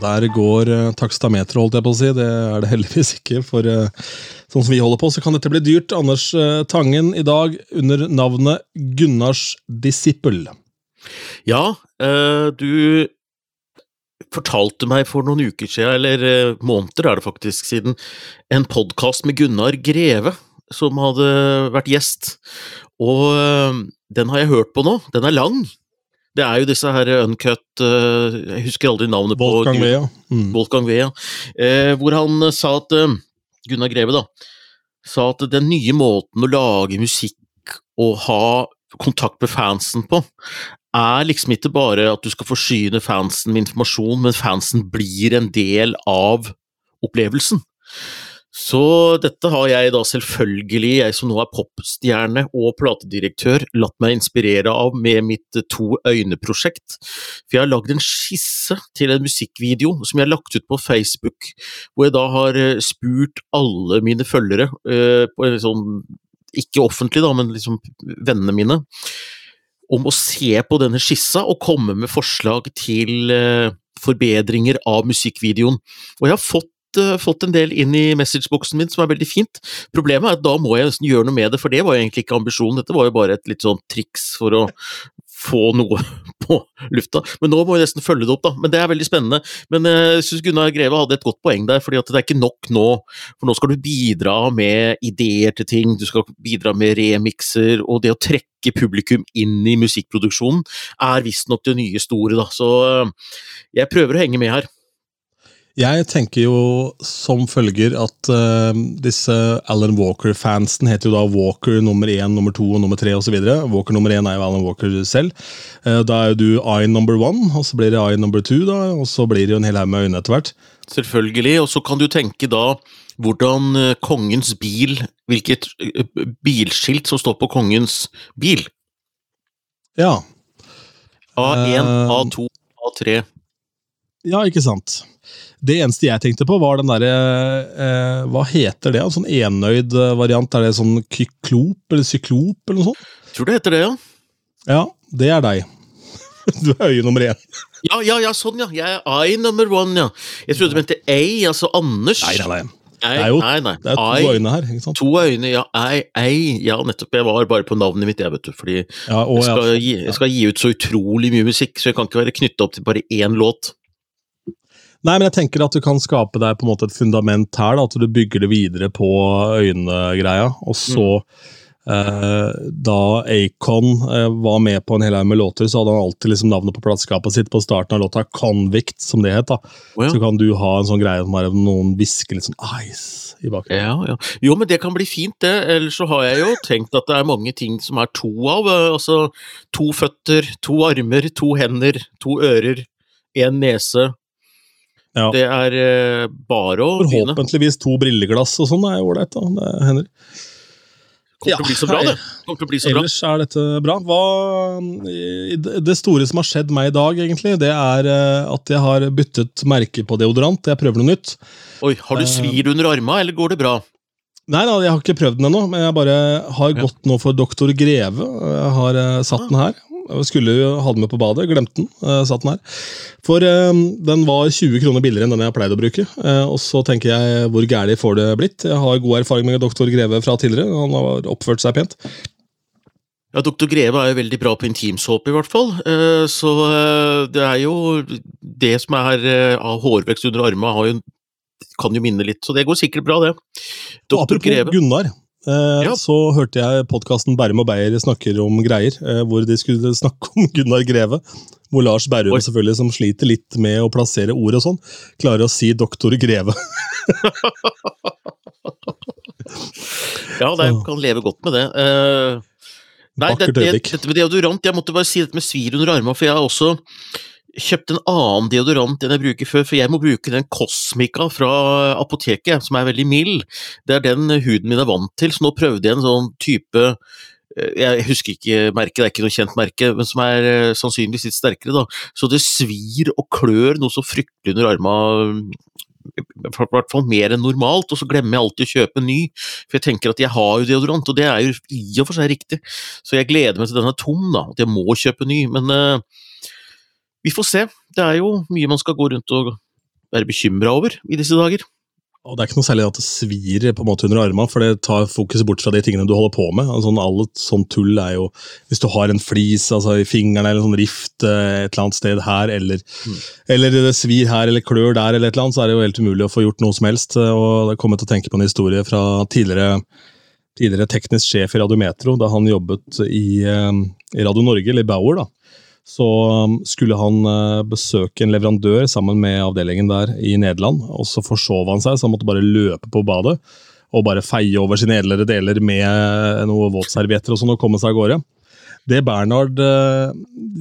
Og der går uh, takstameteret, holdt jeg på å si. Det er det heldigvis ikke. For uh, sånn som vi holder på, så kan dette bli dyrt. Anders uh, Tangen i dag under navnet Gunnars disippel. Ja, du fortalte meg for noen uker siden, eller måneder er det faktisk siden, en podkast med Gunnar Greve, som hadde vært gjest. Og den har jeg hørt på nå. Den er lang. Det er jo disse her uncut uh, Jeg husker aldri navnet på Wolfgang Vea. Mm. Wolfgang Vea. Uh, hvor han sa at uh, Gunnar Greve, da, sa at den nye måten å lage musikk og ha kontakt med fansen på, er liksom ikke bare at du skal forsyne fansen med informasjon, men fansen blir en del av opplevelsen. Så dette har jeg da selvfølgelig, jeg som nå er popstjerne og platedirektør, latt meg inspirere av med mitt To øyne-prosjekt. For jeg har lagd en skisse til en musikkvideo som jeg har lagt ut på Facebook, hvor jeg da har eh, spurt alle mine følgere, eh, sånn, ikke offentlig da, men liksom vennene mine, om å se på denne skissa og komme med forslag til eh, forbedringer av musikkvideoen. Og jeg har fått fått en del inn i messageboksen min, som er veldig fint. Problemet er at da må jeg nesten gjøre noe med det, for det var jo egentlig ikke ambisjonen. Dette var jo bare et litt sånn triks for å få noe på lufta. Men nå må jeg nesten følge det opp, da. Men det er veldig spennende. Men eh, jeg syns Gunnar Greve hadde et godt poeng der, fordi at det er ikke nok nå. For nå skal du bidra med ideer til ting, du skal bidra med remixer, og det å trekke publikum inn i musikkproduksjonen er visstnok det nye store, da. Så eh, jeg prøver å henge med her. Jeg tenker jo som følger at uh, disse Alan Walker-fansen heter jo da Walker nummer én, nummer to og nummer tre osv. Walker nummer én er jo Alan Walker selv. Uh, da er jo du I number one, og så blir det I number two, da, og så blir det jo en hel haug med øyne etter hvert. Selvfølgelig, og så kan du tenke da hvordan uh, kongens bil Hvilket bilskilt som står på kongens bil. Ja. A1, A2, A3. Ja, ikke sant. Det eneste jeg tenkte på, var den derre eh, Hva heter det? En sånn enøyd eh, variant? Er det sånn kyklop eller syklop eller noe sånt? Tror det heter det, ja. Ja, det er deg. Du er øye nummer én. Ja, ja, ja, sånn, ja. Jeg er I number one, ja. Jeg trodde du mente A, altså Anders. Nei, nei, nei. Nei, Det er jo nei, nei. det er to I, øyne her. ikke sant? To øyne, ja. Ei, ei. Ja, nettopp. Jeg var bare på navnet mitt, jeg, vet du. Fordi Ja, å, jeg skal, ja. gi, jeg skal gi ut så utrolig mye musikk, så jeg kan ikke være knytta opp til bare én låt. Nei, men jeg tenker at du kan skape deg på en måte et fundament her. Da, at du bygger det videre på øynegreia. Og så, eh, da Acon eh, var med på en hel haug med låter, så hadde han alltid liksom navnet på plateskapet sitt på starten av låta, Convict, som det het. da. Oh, ja. Så kan du ha en sånn greie som bare noen hvisker litt sånn ice i bakgrunnen. Ja, ja. Jo, men det kan bli fint, det. Ellers så har jeg jo tenkt at det er mange ting som er to av. eh, Altså to føtter, to armer, to hender, to ører, én nese. Ja. Det er eh, bare å begynne. Forhåpentligvis to brilleglass og sånn er ålreit. da. Det hender. Kommer til å bli så bra, det. Kommer til å bli så bra. Ellers er dette bra. Hva, det store som har skjedd meg i dag, egentlig, det er eh, at jeg har byttet merke på deodorant. Jeg prøver noe nytt. Oi, har du Eh, svir under arma, eller går det bra? Nei da, jeg har ikke prøvd den ennå, men jeg bare har gått nå for Doktor Greve. Jeg har eh, satt den her. Skulle ha den med på badet, glemte den. Uh, satt den her. For uh, den var 20 kroner billigere enn den jeg pleide å bruke. eh, og så tenker jeg, hvor gærlig får det blitt? Jeg har god erfaring med Doktor Greve fra tidligere. Han har oppført seg pent. Ja, Doktor Greve er jo veldig bra på intimsåpe, i hvert fall. Så det er jo Det som er av hårvekst under armene, kan jo minne litt, så det går sikkert bra, det. Doktor apropos Greve. Gunnar, eh, Ja. så hørte jeg podkasten Bærum og Beyer snakker om greier, eh, hvor de skulle snakke om Gunnar Greve. Hvor Lars Berrum, Oi. selvfølgelig, som sliter litt med å plassere ord og sånn, klarer å si doktor Greve. Ja, det Så. kan leve godt med det. Eh, Nei, det, det, dette med deodorant, jeg måtte bare si dette med svir under armene, for jeg har også kjøpt en annen deodorant enn jeg bruker før, for jeg må bruke den Cosmica fra apoteket, som er veldig mild. Det er den huden min er vant til, så nå prøvde jeg en sånn type eh, jeg husker ikke merket, det er ikke noe kjent merke, men som er eh, sannsynligvis litt sterkere. da. Så det svir og klør noe så fryktelig under armene, i hvert fall mer enn normalt, og så glemmer jeg alltid å kjøpe ny. For jeg tenker at jeg har jo deodorant, og det er jo i og for seg riktig. Så jeg gleder meg til den er tom, da, at jeg må kjøpe ny. Men eh, vi får se. Det er jo mye man skal gå rundt og være bekymra over i disse dager. Og Det er ikke noe særlig at det svir på en måte under armene, for det tar fokuset bort fra de tingene du holder på med. Altså, alt sånn tull er jo Hvis du har en flis altså, i fingrene eller en sånn rift eh, et eller annet sted her, eller, mm. eller det svir her eller klør der, eller et eller annet, så er det jo helt umulig å få gjort noe som helst. Og Jeg kommer til å tenke på en historie fra tidligere, tidligere teknisk sjef i Radiometro, da han jobbet i, eh, i Radio Norge, eller Bauer. da så um, skulle han uh, besøke en leverandør sammen med avdelingen der i Nederland. og Så forsov han seg, så han måtte bare løpe på badet og bare feie over sine edlere deler med uh, noen våtservietter og sånn og komme seg av gårde. Det Bernhard uh,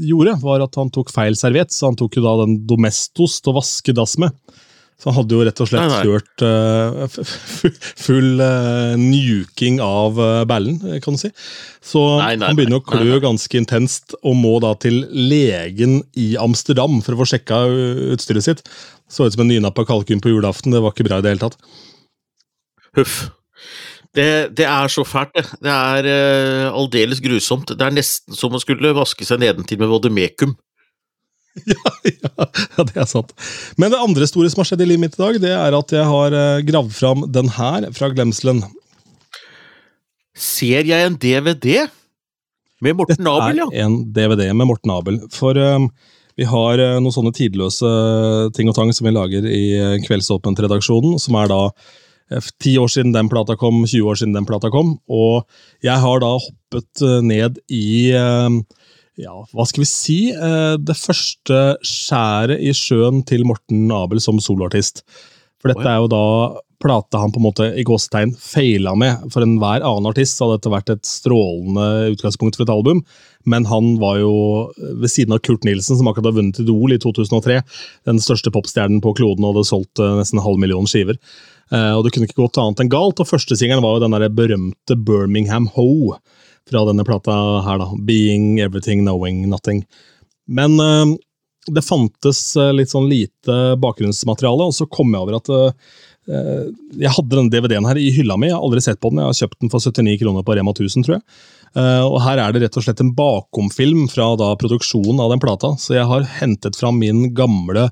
gjorde, var at han tok feil serviett, så han tok jo da den Domestos til å vaske dass med. Så han hadde jo rett og slett nei, nei. kjørt uh, full uh, nuking av uh, ballen, kan du si. Så nei, han begynner å klø ganske intenst, og må da til legen i Amsterdam for å få sjekka utstyret sitt. Så ut som en nynappa kalkun på julaften. Det var ikke bra i det hele tatt. Huff. Det, det, er så fælt, det. Det er uh, aldeles grusomt. Det er nesten som å skulle vaske seg nedentil med vodemekum. ja, ja, ja, det er sant. Men det andre store som har skjedd i livet mitt i dag, det er at jeg har uh, gravd fram den her fra glemselen. Ser jeg en DVD med Morten Dette Abel, ja? Dette er en DVD med Morten Abel. For um, vi har uh, noen sånne tidløse ting og tang som vi lager i Kveldsåpent-redaksjonen, som er da ti år siden den plata kom, 20 år siden den plata kom. Og jeg har da hoppet ned i ja, hva skal vi si? Eh, det første skjæret i sjøen til Morten Abel som soloartist. For dette er jo da plata han på en måte i gåstegn feila med. For enhver annen artist hadde dette vært et strålende utgangspunkt for et album. Men han var jo, ved siden av Kurt Nilsen, som akkurat har vunnet Idol i 2003, den største popstjernen på kloden og hadde solgt eh, nesten en halv million skiver. Eh, og det kunne ikke gått annet enn galt. Og førstesingelen var jo den der berømte Birmingham Ho fra denne plata her, da. 'Being Everything, Knowing Nothing'. Men uh, det fantes uh, litt sånn lite bakgrunnsmateriale, og så kom jeg over at uh, jeg hadde denne DVD-en her i hylla mi. Jeg har aldri sett på den. Jeg har kjøpt den for 79 kroner på Rema 1000, tror jeg. Uh, og Her er det rett og slett en bakomfilm fra da produksjonen av den plata. Så jeg har hentet fram min gamle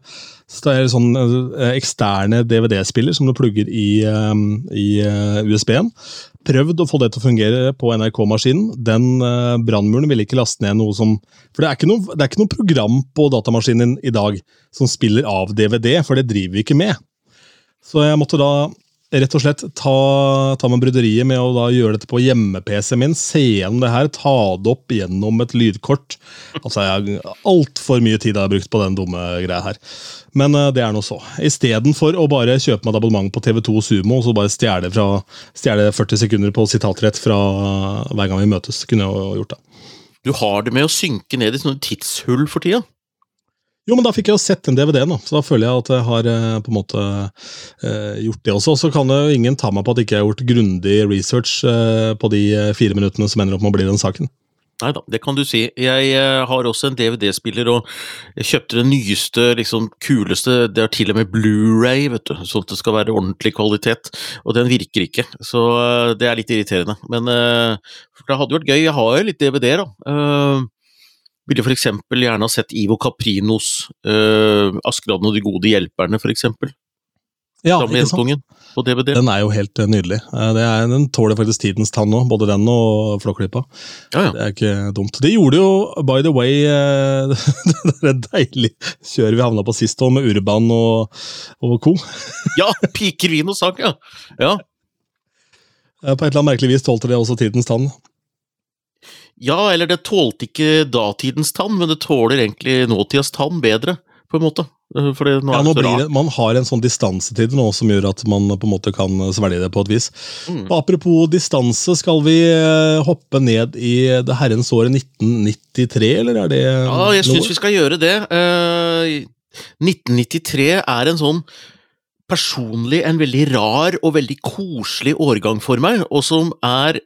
sånn, uh, eksterne DVD-spiller som du plugger i, i USB-en. Prøvd å få det til å fungere på NRK-maskinen. Den brannmuren ville ikke laste ned noe som For det er, ikke noe, er ikke noe program på datamaskinen i dag som spiller av DVD, for det driver vi ikke med. Så jeg måtte da rett og slett ta, ta med bryderiet med å da gjøre dette på hjemme-PC-en min. Se gjennom det her, ta det opp gjennom et lydkort. Altså, jeg Altfor mye tid har jeg brukt på den dumme greia her. Men uh, det er nå så. Istedenfor å bare kjøpe meg et abonnement på TV2 Sumo og så bare stjele, fra, stjele 40 sekunder på sitatrett fra hver gang vi møtes, kunne jeg gjort det. Du har det med å synke ned i sånne tidshull for tida? Jo, men da fikk jeg jo sett den DVD-en, så da føler jeg at jeg har eh, på en måte eh, gjort det også. Så kan jo ingen ta meg på at jeg ikke har gjort grundig research eh, på de fire minuttene som ender opp med å bli den saken. Nei da, det kan du si. Jeg har også en DVD-spiller, og jeg kjøpte den nyeste, liksom kuleste, det er til og med Blu-ray, vet du, sånn at det skal være ordentlig kvalitet, og den virker ikke, så det er litt irriterende. Men det hadde vært gøy, jeg har jo litt DVD-er, da. Ville f.eks. gjerne ha sett Ivo Caprinos uh, 'Askeladden og de gode hjelperne', f.eks. Ja, ikke sant? På DVD. Den er jo helt uh, nydelig. Uh, er, den tåler faktisk tidens tann nå, både den og Flåklypa. Ja, ja. Det er ikke dumt. Det gjorde jo, by the way, det deilige kjøret vi havna på sist òg, med Urban og, og co. ja! Piker, vin og sang, ja. ja. På et eller annet merkelig vis tålte det også tidens tann. Ja, eller det tålte ikke datidens tann, men det tåler egentlig nåtidas tann bedre, på en måte. Eh, Fordi nå ja, nå blir det, Man har en sånn distansetid nå som gjør at man på en måte kan svelge det på et vis. Mm. Apropos distanse, skal vi eh, hoppe ned i det herrens året 1993, eller er det Ja, jeg syns vi skal gjøre det. Uh, eh, 1993 er en sånn personlig en veldig rar og veldig koselig årgang for meg, og som er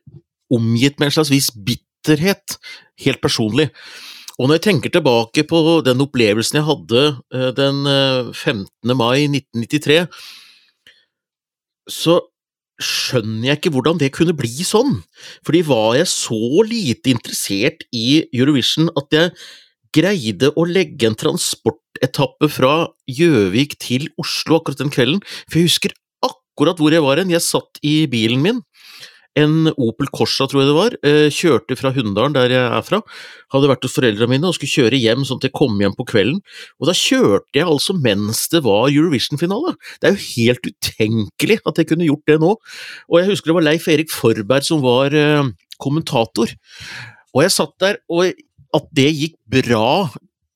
omgitt med en slags vis bitt bitterhet, helt personlig. Og når jeg tenker tilbake på den opplevelsen jeg hadde eh, den 15. Eh, mai 1993, så skjønner jeg ikke hvordan det kunne bli sånn. Fordi var jeg så lite interessert i Eurovision at jeg greide å legge en transportetappe fra Gjøvik til Oslo akkurat den kvelden, for jeg husker akkurat hvor jeg var hen. Jeg satt i bilen min, en Opel Corsa tror jeg det var, eh, kjørte fra Hunndalen, der jeg er fra, hadde vært hos foreldrene mine og skulle kjøre hjem sånn at jeg kom hjem på kvelden, og da kjørte jeg altså mens det var Eurovision-finale. Det er jo helt utenkelig at jeg kunne gjort det nå, og jeg husker det var Leif Erik Forberg som var eh, kommentator, og jeg satt der, og at det gikk bra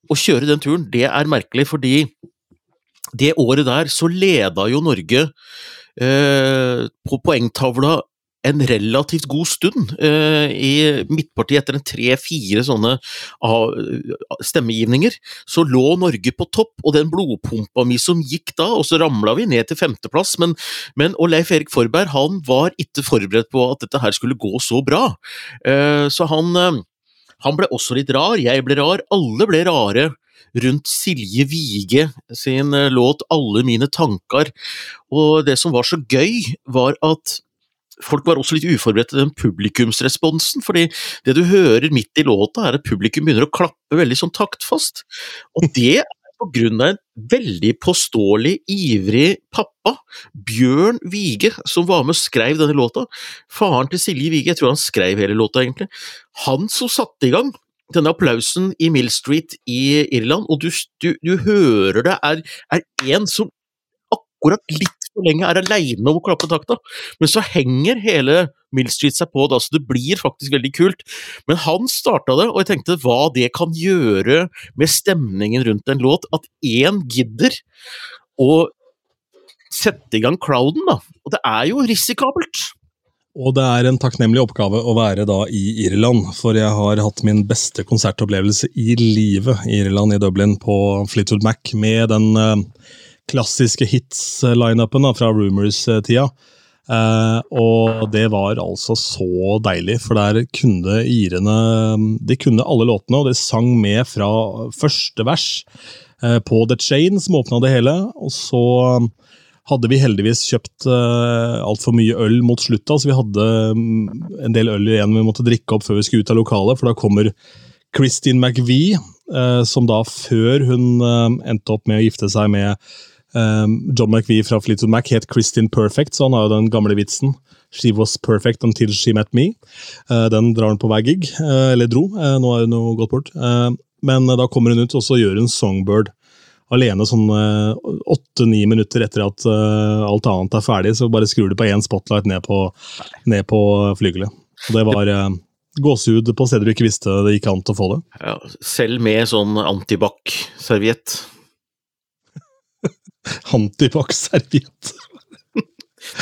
å kjøre den turen, det er merkelig, fordi det året der så leda jo Norge eh, på poengtavla en relativt god stund eh, i midtpartiet etter en tre-fire sånne av, stemmegivninger, så lå Norge på topp, og den blodpumpa mi som gikk da, og så ramla vi ned til femteplass, men, men og Leif Erik Forberg han var ikke forberedt på at dette her skulle gå så bra, eh, så han, eh, han ble også litt rar, jeg ble rar, alle ble rare rundt Silje Vige sin låt 'Alle mine tanker'. Og det som var så gøy, var at folk var også litt uforberedt til den publikumsresponsen, fordi det du hører midt i låta, er at publikum begynner å klappe veldig sånn taktfast. Og det er på grunn av en veldig påståelig, ivrig pappa, Bjørn Vige, som var med og skrev denne låta. Faren til Silje Vige, jeg tror han skrev hele låta, egentlig. Han som satte i gang denne applausen i Mill Street i Irland, og du, du, du hører det er, en som akkurat litt for lenge er aleine om å klappe takta, men så henger hele Mill Street seg på, da, så det blir faktisk veldig kult. Men han starta det, og jeg tenkte hva det kan gjøre med stemningen rundt en låt, at én gidder å sette i gang crowden, da. Og det er jo risikabelt. Og det er en takknemlig oppgave å være da i Irland, for jeg har hatt min beste konsertopplevelse i livet i Irland, i Dublin, på Fleetwood Mac, med den uh, klassiske hits-lineupen fra Rumors-tida. Uh, og det var altså så deilig, for der kunne irene De kunne alle låtene, og de sang med fra første vers uh, på The Chain, som åpna det hele. Og så hadde vi heldigvis kjøpt uh, altfor mye øl mot slutta, så vi hadde um, en del øl igjen vi måtte drikke opp før vi skulle ut av lokalet, for da kommer Christine McVie, uh, som da før hun endte opp med å gifte seg med Um, John McVie fra Fleetwood Mac het Kristin Perfect, så han har jo den gamle vitsen. She was perfect until she met me. Uh, den drar han på hver gig, uh, eller dro. Uh, nå er hun jo gått bort. men da kommer hun ut, og så gjør hun Songbird alene sånn åtte-ni minutter etter at alt annet er ferdig. Så bare skrur du på én spotlight ned på, ned på flygelet. Og det var gåsehud på steder du ikke visste det gikk an å få det. Ja, selv med sånn antibac-serviett. Antibac-serviett.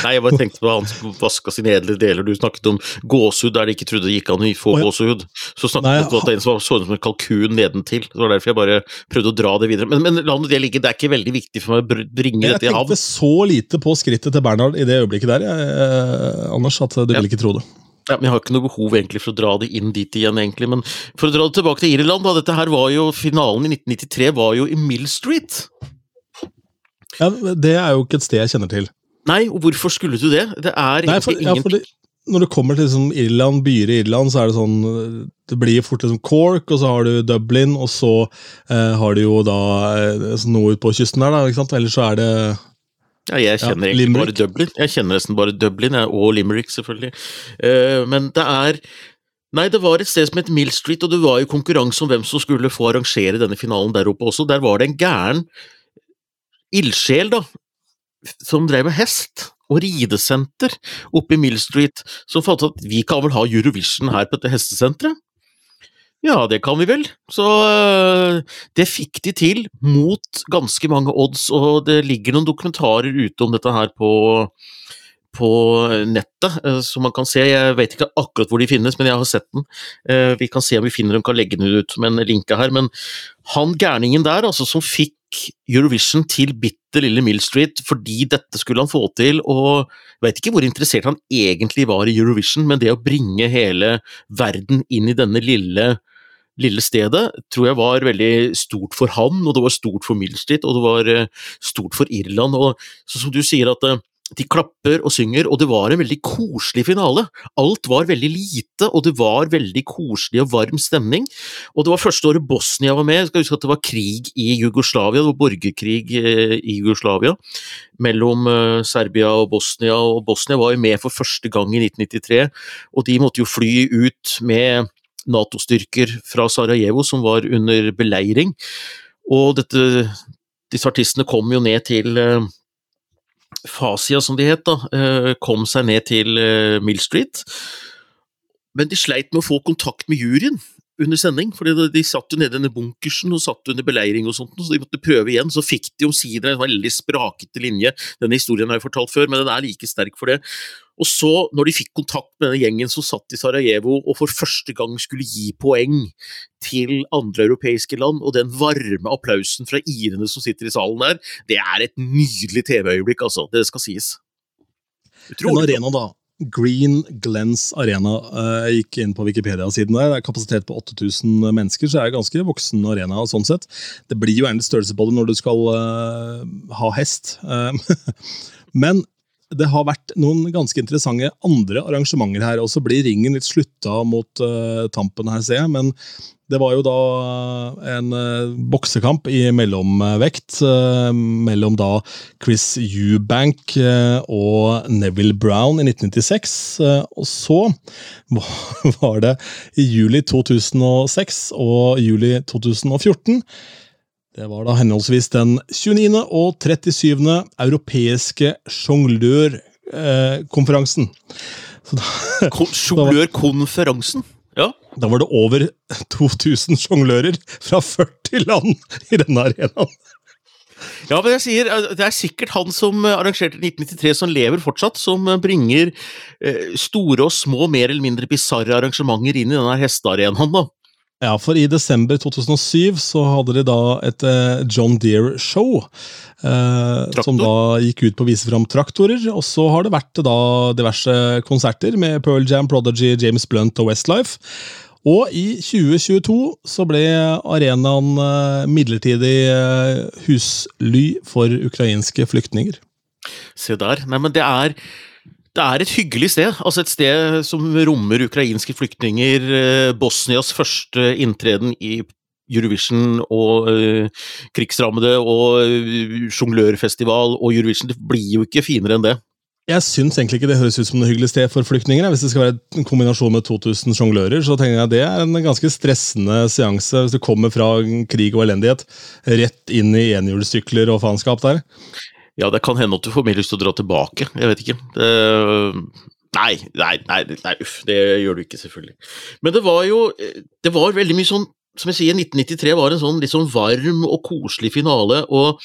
Nei, jeg bare tenkte på han som vaska sine edle deler. Du snakket om gåsehud der de ikke trodde det gikk an å få gåsehud. Så snakket du om en som så ut som en kalkun nedentil. Det var derfor jeg bare prøvde å dra det videre. Men, men la nå det ligge, det er ikke veldig viktig for meg å bringe dette i havn. Jeg tenkte så lite på skrittet til Bernhard i det øyeblikket der, jeg, eh, Anders, at du ja. ville ikke tro det. Ja, men Jeg har ikke noe behov egentlig for å dra det inn dit igjen, egentlig. Men for å dra det tilbake til Irland, da. Dette her var jo, Finalen i 1993 var jo i Mill Street. Ja, Det er jo ikke et sted jeg kjenner til. Nei, og hvorfor skulle du det? Det er Nei, for, ingen... Ja, når du kommer til liksom Irland, byer i Irland, så er det sånn Det blir fort liksom Cork, og så har du Dublin, og så eh, har du jo da eh, noe ut på kysten der, da, ikke sant? Eller så er det ja, jeg kjenner ja, egentlig bare Dublin. Jeg kjenner nesten bare Dublin, og Limerick, selvfølgelig. Uh, men det er Nei, det var et sted som het Mill Street, og det var jo konkurranse om hvem som skulle få arrangere denne finalen der oppe også. Der var det en gæren ildsjel, da, som drev med hest og ridesenter oppe i Mill Street, som fant at vi kan vel ha Eurovision her på dette hestesenteret? Ja, det kan vi vel. Så øh, det fikk de til, mot ganske mange odds, og det ligger noen dokumentarer ute om dette her på, på nettet, øh, som man kan se. Jeg vet ikke akkurat hvor de finnes, men jeg har sett den. Øh, vi kan se om vi finner dem, kan legge den ut som en linke her. Men han gærningen der, altså, som fikk Eurovision til bitte lille Mill Street fordi dette skulle han få til, og jeg vet ikke hvor interessert han egentlig var i Eurovision, men det å bringe hele verden inn i denne lille, lille stedet tror jeg var veldig stort for han, og det var stort for Mill Street, og det var eh, stort for Irland. og Som du sier, at eh, de klapper og synger, og det var en veldig koselig finale. Alt var veldig lite, og det var veldig koselig og varm stemning. Og det var første året Bosnia var med. Jeg skal huske at det var krig i Jugoslavia, det var borgerkrig eh, i Jugoslavia mellom eh, Serbia og Bosnia, og Bosnia var jo med for første gang i 1993, og de måtte jo fly ut med Nato-styrker fra Sarajevo som var under beleiring. Og dette, disse artistene kom jo ned til uh, Fasia, som de het, da. Uh, kom seg ned til uh, Mill Street. Men de sleit med å få kontakt med juryen under sending, fordi de satt jo nede i denne bunkersen og satt under beleiring og sånt, så de måtte prøve igjen. Så fikk de omsider en veldig sprakete linje. Denne historien har jeg fortalt før, men den er like sterk for det. Og så, når de fikk kontakt med denne gjengen som satt i Sarajevo og for første gang skulle gi poeng til andre europeiske land, og den varme applausen fra irene som sitter i salen der, det er et nydelig TV-øyeblikk, altså. Det skal sies. Utrolig. En arena, da. Green Glens Arena. Jeg gikk inn på Wikipedia-siden der. Det er kapasitet på 8000 mennesker, så det er en ganske voksen arena. sånn sett. Det blir jo gjerne størrelse på det når du skal uh, ha hest. Men det har vært noen ganske interessante andre arrangementer her. Og så blir ringen litt slutta mot uh, tampen her, ser jeg. Men det var jo da en uh, boksekamp i mellomvekt uh, mellom da Chris Eubank og Neville Brown i 1996. og så var det i juli 2006 og juli 2014 det var da henholdsvis den 29. og 37. europeiske sjonglørkonferansen. Sjonglørkonferansen? Ja. Da var det over 2000 sjonglører fra 40 land i denne arenaen. Ja, men jeg sier, Det er sikkert han som arrangerte 1993 som lever fortsatt, som bringer store og små, mer eller mindre bisarre arrangementer inn i denne hestearenaen. da. Ja, for i desember 2007 så hadde de da et eh, John Deere-show. Eh, som da gikk ut på å vise fram traktorer. Og så har det vært da diverse konserter med Pearl Jam, Prodigy, James Blunt og Westlife. Og i 2022 så ble arenaen eh, midlertidig eh, husly for ukrainske flyktninger. Se der. Nei, men det er det er et hyggelig sted. altså Et sted som rommer ukrainske flyktninger. Eh, Bosnias første inntreden i Eurovision og uh, krigsrammede og uh, sjonglørfestival og Eurovision. Det blir jo ikke finere enn det. Jeg syns egentlig ikke det høres ut som noe hyggelig sted for flyktninger. Hvis det skal være en kombinasjon med 2000 sjonglører, så tenker jeg det er en ganske stressende seanse hvis du kommer fra krig og elendighet rett inn i enhjulssykler og faenskap der. Ja, det kan hende at du får mer lyst til å dra tilbake. Jeg vet ikke. Det, nei, nei, nei, nei, uff. Det gjør du ikke, selvfølgelig. Men det var jo Det var veldig mye sånn Som jeg sier, 1993 var en sånn litt sånn varm og koselig finale. og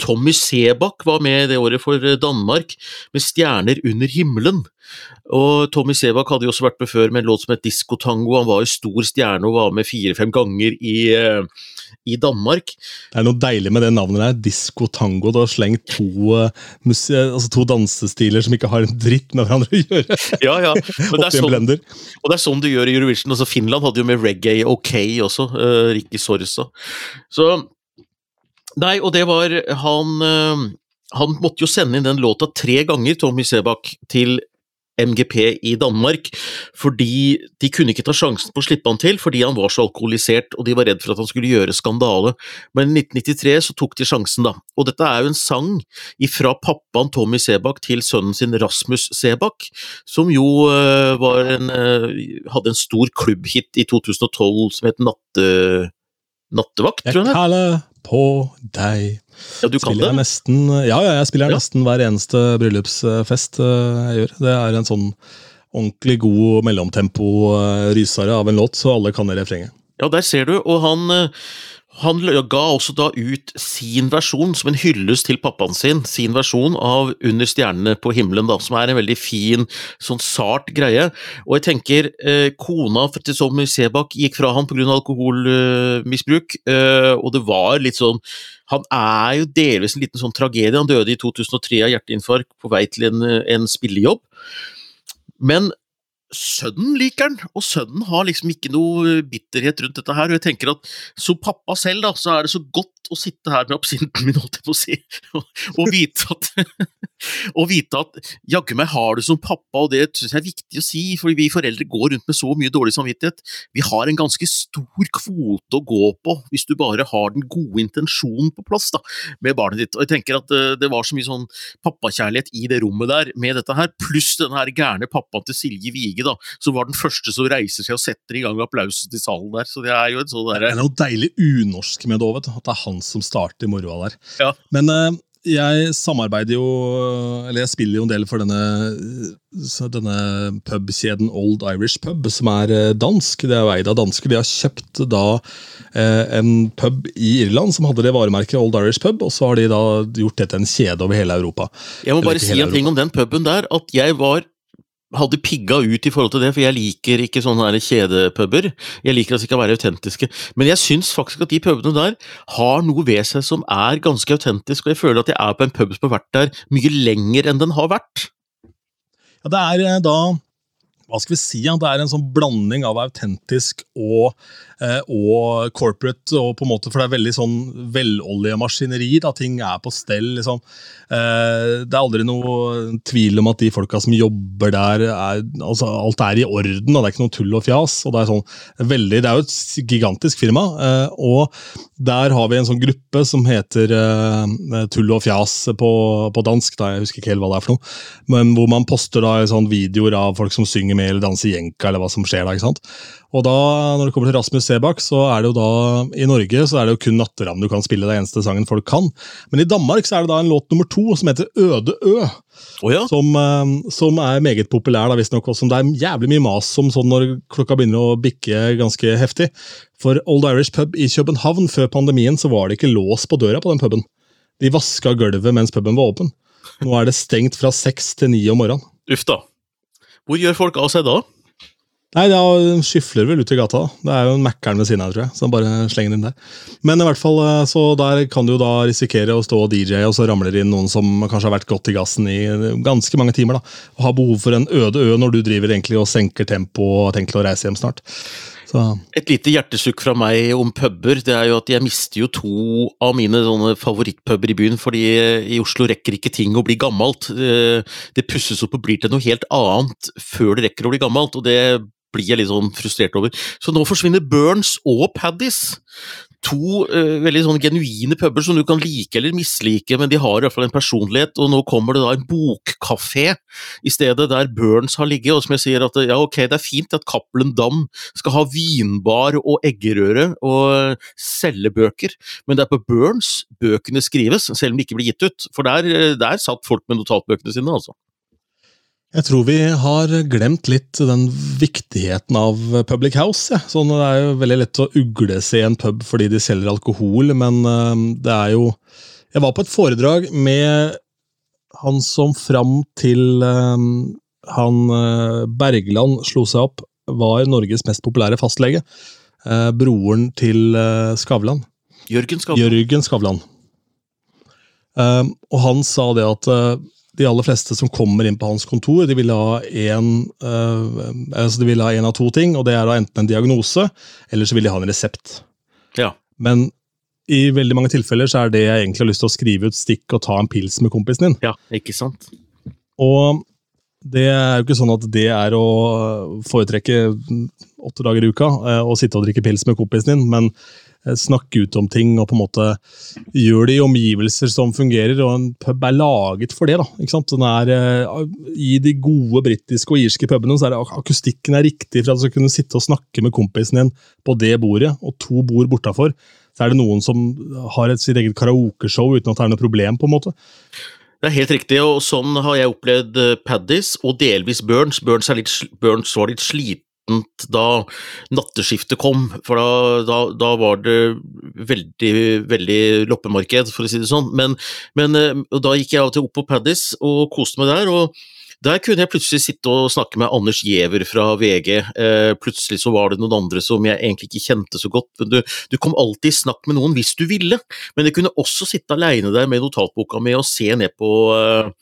Tommy Sebakk var med det året for Danmark, med 'Stjerner under himmelen'. Og Tommy Sebakk hadde jo også vært med før med en låt som het Diskotango. Han var jo stor stjerne og var med fire-fem ganger i, uh, i, Danmark. Det er noe deilig med det navnet der. Diskotango. Du har slengt to, uh, altså to dansestiler som ikke har en dritt med hverandre å gjøre. Ja, ja. Og det, er sånn, og det er sånn du gjør i Eurovision. Altså, Finland hadde jo med reggae ok også. Uh, Ricky Sorsa. Så Nei, og det var Han han måtte jo sende inn den låta tre ganger, Tommy Sebakk, til MGP i Danmark, fordi de kunne ikke ta sjansen på å slippe han til fordi han var så alkoholisert og de var redd for at han skulle gjøre skandale. Men i 1993 så tok de sjansen, da. Og dette er jo en sang fra pappaen Tommy Sebakk til sønnen sin Rasmus Sebakk, som jo uh, en, uh, hadde en stor klubbhit i 2012 som het Natte... Nattevakt, tror jeg. Jeg kaller på deg. Ja, du kan det? Nesten, ja, ja, jeg spiller ja. nesten hver eneste bryllupsfest eh, jeg gjør. Det er en sånn ordentlig god mellomtempo-rysere eh, av en låt, så alle kan det refrenget. Ja, der ser du, og han eh, han ga også da ut sin versjon, som en hyllest til pappaen sin, sin versjon av Under stjernene på himmelen, da, som er en veldig fin, sånn sart greie. Og jeg tenker, eh, kona Tommy sebak, gikk fra han pga. alkoholmisbruk, eh, og det var litt sånn Han er jo delvis en liten sånn tragedie. Han døde i 2003 av hjerteinfarkt på vei til en, en spillejobb. Men sønnen liker den, og sønnen har liksom ikke noe bitterhet rundt dette her. Og jeg tenker at som pappa selv, da, så er det så godt å sitte her med absinten min, holdt jeg på å si, og, og vite at og vite at jaggu meg har du som pappa, og det syns jeg er viktig å si, for vi foreldre går rundt med så mye dårlig samvittighet. Vi har en ganske stor kvote å gå på hvis du bare har den gode intensjonen på plass da, med barnet ditt. Og jeg tenker at uh, det var så mye sånn pappakjærlighet i det rommet der med dette her, pluss den her gærne pappaen til Silje Vige, da, som var den første som reiser seg og setter i gang applausen til salen der. Så det er jo en sånn derre Det er noe deilig unorsk med det òg, at det er han som starter moroa der. Ja. Men uh, jeg samarbeider jo Eller jeg spiller jo en del for denne, denne pubkjeden Old Irish Pub, som er eh, dansk. Det er eid av dansker. De har kjøpt da eh, en pub i Irland som hadde det varemerket Old Irish Pub, og så har de da gjort det til en kjede over hele Europa. Jeg må bare si en ting om den puben der, at jeg var hadde pigga ut i forhold til det, for jeg liker ikke sånne kjedepuber. Jeg liker at de skal være autentiske. Men jeg syns faktisk at de pubene der har noe ved seg som er ganske autentisk, og jeg føler at jeg er på en pub som har vært der mye lenger enn den har vært. Ja, det er eh, da hva skal vi si, Det er en sånn blanding av autentisk og, og corporate. og på en måte, For det er veldig sånn velolja maskineri. Ting er på stell. liksom. Eh, det er aldri noe tvil om at de folka som jobber der, er, altså alt er i orden. og Det er ikke noe tull og fjas. og Det er sånn veldig, det er jo et gigantisk firma. Eh, og der har vi en sånn gruppe som heter Tull og fjas på, på dansk. Da, jeg husker ikke helt hva det er for noe. Men hvor man poster da sånn videoer av folk som synger med eller danser jenka, eller hva som skjer da. ikke sant? Og da, når det kommer til Rasmus Sebak, så er det jo da I Norge så er det jo kun Natteravn du kan spille, det eneste sangen folk kan. Men i Danmark så er det da en låt nummer to som heter Øde Ø. Oh ja. som, uh, som, er meget populær, da, visstnok. Som det er jævlig mye mas om sånn når klokka begynner å bikke ganske heftig. For Old Irish Pub i København før pandemien så var det ikke lås på døra på den puben. De vaska gulvet mens puben var åpen. Nå er det stengt fra seks til ni om morgenen. Uff da. Hvor gjør folk av seg da? Nei, Da skyfler vel ut i gata. da. Det er jo en Mækkern ved siden av, tror jeg. Så bare slenger den inn der. Men i hvert fall, så der kan du jo da risikere å stå og DJ, og så ramler inn noen som kanskje har vært godt i gassen i ganske mange timer. da, Og har behov for en øde ø når du driver egentlig og senker tempo og har tenkt å reise hjem snart. Så. Et lite hjertesukk fra meg om puber, det er jo at jeg mister jo to av mine favorittpuber i byen, fordi i Oslo rekker ikke ting å bli gammelt. Det pusses opp og blir til noe helt annet før det rekker å bli gammelt, og det blir jeg litt sånn frustrert over. Så nå forsvinner Burns og Paddis. To uh, veldig sånn genuine puber som du kan like eller mislike, men de har i hvert fall en personlighet. Og nå kommer det da en bokkafé i stedet, der Burns har ligget. Og som jeg sier at ja, ok, det er fint at Cappelen Dam skal ha vinbar og eggerøre og selge bøker, men det er på Burns bøkene skrives, selv om de ikke blir gitt ut. For der, der satt folk med notatbøkene sine, altså. Jeg tror vi har glemt litt den viktigheten av public house. Ja. Sånn, det er jo veldig lett å ugle seg i en pub fordi de selger alkohol, men uh, det er jo Jeg var på et foredrag med han som fram til uh, han uh, Bergland slo seg opp, var Norges mest populære fastlege. broren til Skavlan. Jørgen Skavlan. Jørgen Skavlan. og han sa det at de aller fleste som kommer inn på hans kontor, de vil ha en, uh, altså vil av to ting. og Det er da enten en diagnose, eller så vil de ha en resept. Ja. Men i veldig mange tilfeller så er det jeg egentlig har lyst til å skrive ut stikk og ta en pils med kompisen din. Ja, ikke sant? Og det er jo ikke sånn at det er å foretrekke åtte dager i uka og å sitte og drikke pils med kompisen din, men snakke ut om ting og på en måte gjøre det i omgivelser som fungerer. og En pub er laget for det. da, ikke sant? Er, I de gode britiske og irske pubene så er akustikken er riktig for at du skal kunne sitte og snakke med kompisen din på det bordet, og to bord bortafor. Så er det noen som har et sitt eget karaokeshow uten at det er noe problem. på en måte. Det er helt riktig, og sånn har jeg opplevd Paddis og delvis Burns. Burns, litt, Burns var litt slitent da natteskiftet kom, for da, da, da, var det veldig, veldig loppemarked, for å si det sånn. Men, men da gikk jeg av og til opp på Paddis og koste meg der. og der kunne jeg plutselig sitte og snakke med Anders Giæver fra VG. Eh, plutselig så var det noen andre som jeg egentlig ikke kjente så godt. Men du, du kom alltid i snakk med noen hvis du ville. Men jeg kunne også sitte aleine der med notatboka mi og se ned på eh,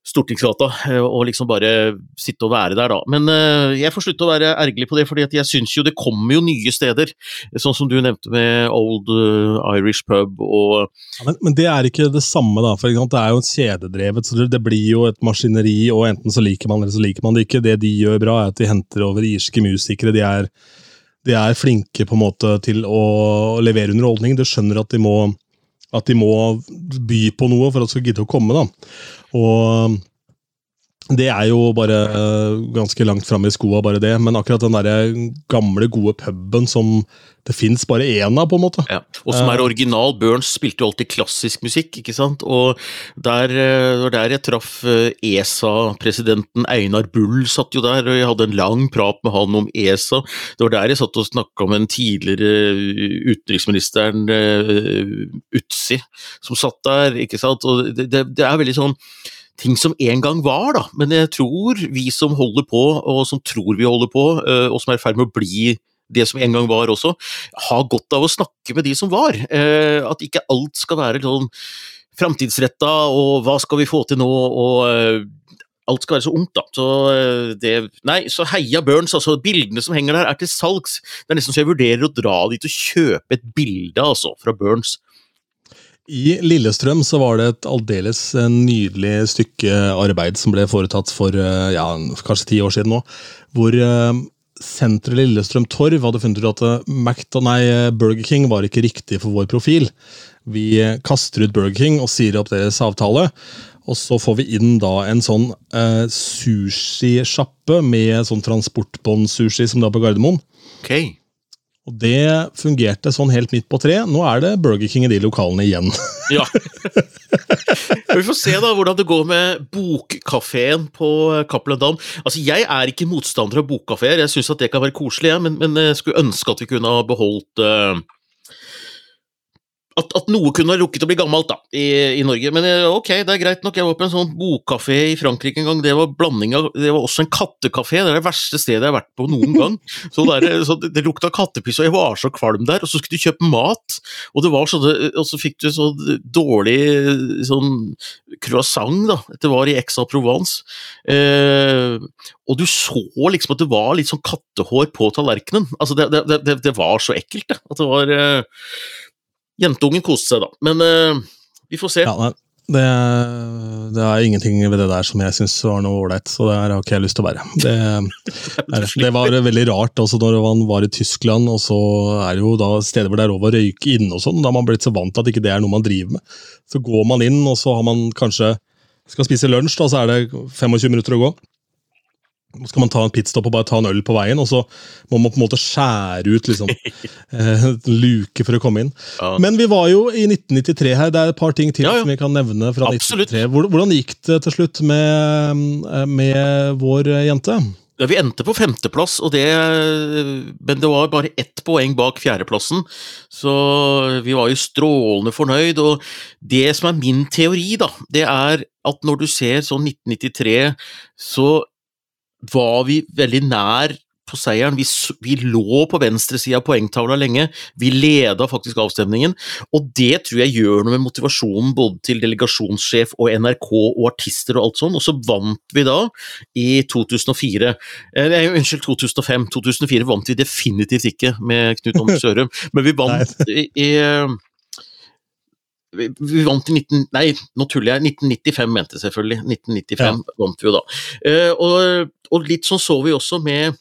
Stortingsgata eh, og liksom bare sitte og være der, da. Men uh, jeg får slutte å være ergerlig på det, fordi jeg syns jo det kommer jo nye steder. Sånn som du nevnte med Old uh, Irish Pub og ja, men, men, det er ikke det samme, da. For det er jo kjededrevet, så det, blir jo et maskineri, og enten så liker man eller så liker man det ikke. Det de gjør bra, er at de henter over irske musikere. De er, de er flinke på en måte til å levere underholdning. Du skjønner at de må at de må by på noe for at de skal gidde å komme. da. Og det er jo bare eh, ganske langt fram i skoa, bare det. Men akkurat den der gamle, gode puben som det fins bare én av, på en måte. Ja, Og som er eh. original. Burns spilte jo alltid klassisk musikk, ikke sant. Og der, eh, der jeg traff ESA-presidenten Einar Bull, satt jo der, og jeg hadde en lang prat med han om ESA. Det var der jeg satt og snakka med den tidligere utenriksministeren Utsi, som satt der, ikke sant. Og det, det, det er veldig sånn ting som en gang var, da. Men jeg tror vi som holder på, og som tror vi holder på, eh, og som er i ferd med å bli det som en gang var også, har godt av å snakke med de som var. Eh, at ikke alt skal være sånn framtidsretta, og hva skal vi få til nå, og eh, alt skal være så ungt, da. Så det Nei, så heia Burns, altså. Bildene som henger der, er til salgs. Det er nesten så jeg vurderer å dra dit og kjøpe et bilde, altså, fra Burns. I Lillestrøm så var det et aldeles eh, nydelig stykke arbeid som ble foretatt for eh, ja, kanskje ti år siden nå. Hvor uh, senteret Lillestrøm Torv hadde funnet ut at Macda, nei, Burger King var ikke riktig for vår profil. Vi kaster ut Burger King og sier opp deres avtale. Og så får vi inn da en sånn eh, sushisjappe med sånn transportbånd-sushi som det er på Gardermoen. Okay. Og det fungerte sånn helt midt på tre. Nå er det Burger King i de lokalene igjen. ja. Vi får se da hvordan det går med bokkafeen på Cappelen Dam. Altså, jeg er ikke motstander av bokkafeer, jeg syns det kan være koselig, men, men, jeg skulle ønske at vi kunne ha beholdt uh, at, at, noe kunne ha rukket å bli gammelt da, i, i, Norge. Men eh, ok, det er greit nok. Jeg var på en sånn bokkafé i Frankrike en gang. Det var blanding av, det var også en kattekafé. Det er det verste stedet jeg har vært på noen gang. Så, der, så det, det, lukta kattepiss, og jeg var så kvalm der. Og så skulle du kjøpe mat, og, det var sånne, og så fikk du så dårlig sånn croissant. da, Det var i Aix-en-Provence. Eh, og du så liksom at det var litt sånn kattehår på tallerkenen. Altså, det, det, det var så ekkelt, det. At det var eh, Jentungen koste seg, da. Men uh, vi får se. Ja, nei, det, det, er ingenting ved det der som jeg syns var noe ålreit, så det har ikke jeg lyst til å være. Det, det, var veldig rart også når man var i Tyskland, og så er det jo da steder hvor det er lov å røyke inne og sånn. Da har man blitt så vant til at ikke det er noe man driver med. Så går man inn, og så har man kanskje skal spise lunsj, da, så er det 25 minutter å gå. Skal man ta en pitstop og bare ta en øl på veien, og så må man på en måte skjære ut liksom, eh, en luke for å komme inn. Ja. Men vi var jo i 1993 her. Det er et par ting til ja, ja. som vi kan nevne. fra Absolutt. 1993. Hvordan gikk det til slutt med, eh, med vår jente? Ja, Vi endte på femteplass, og det, men det var bare ett poeng bak fjerdeplassen. Så vi var jo strålende fornøyd. Og det som er min teori, da, det er at når du ser sånn 1993, så var vi veldig nær på seieren. Vi, vi lå på venstresida av poengtavla lenge. Vi leda faktisk avstemningen, og det tror jeg gjør noe med motivasjonen både til delegasjonssjef og NRK og artister og alt sånn, og så vant vi da i 2004. Eh, unnskyld, 2005. 2004 vant vi definitivt ikke med Knut Anders Sørum, men vi vant i, i vi vant i 19... Nei, nå tuller jeg. 1995 mente selvfølgelig. 1995 ja. vant vi jo da. Uh, og, og, litt sånn så vi også med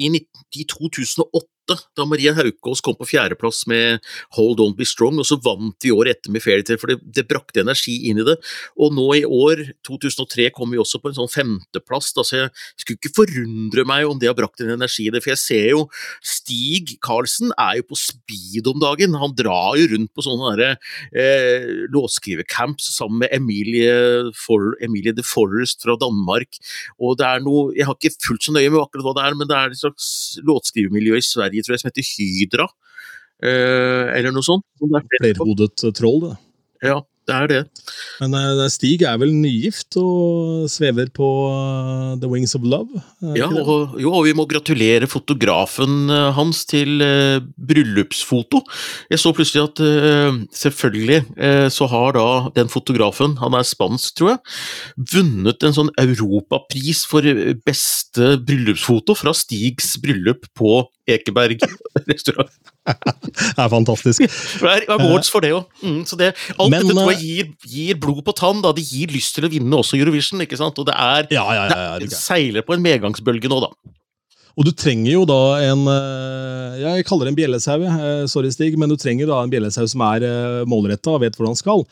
I, 19, i 2008 da Maria Haukås kom på fjerdeplass med Hold On Be Strong, og så vant vi året etter med Fairytale, for det, det, brakte energi inn i det. Og nå i år, 2003, kom vi også på en sånn femteplass, da, så jeg skulle ikke forundre meg om det har brakt en energi i det, for jeg ser jo Stig Karlsen er jo på speed om dagen, han drar jo rundt på sånne derre eh, låtskrivercamps sammen med Emilie, For, Emilie de Forest fra Danmark, og det er noe Jeg har ikke fulgt så nøye med akkurat hva det er, men det er et slags låtskrivermiljø i Sverige Sverige tror jeg, som heter Hydra, eh, eller noe sånt. Flerhodet troll, det. Ja. det er det. Men uh, Stig er vel nygift og svever på uh, The Wings of Love? Ja, og, jo, og vi må gratulere fotografen uh, hans til bryllupsfoto. Jeg så plutselig at selvfølgelig så har da den fotografen, han er spansk tror jeg, vunnet en sånn europapris for beste bryllupsfoto fra Stigs bryllup på Ekeberg restaurant. det er fantastisk. Det er awards for det òg. Mm, så det, alt Men, dette tror jeg gir, gir, blod på tann. da, Det gir lyst til å vinne også Eurovision. ikke sant? Og det er, ja, ja, ja, det seiler på en medgangsbølge nå, da. Og du trenger jo da en eh, Jeg kaller det en bjellesau, eh, sorry Stig, men du trenger da en bjellesau som er eh, målretta og vet hvordan den skal.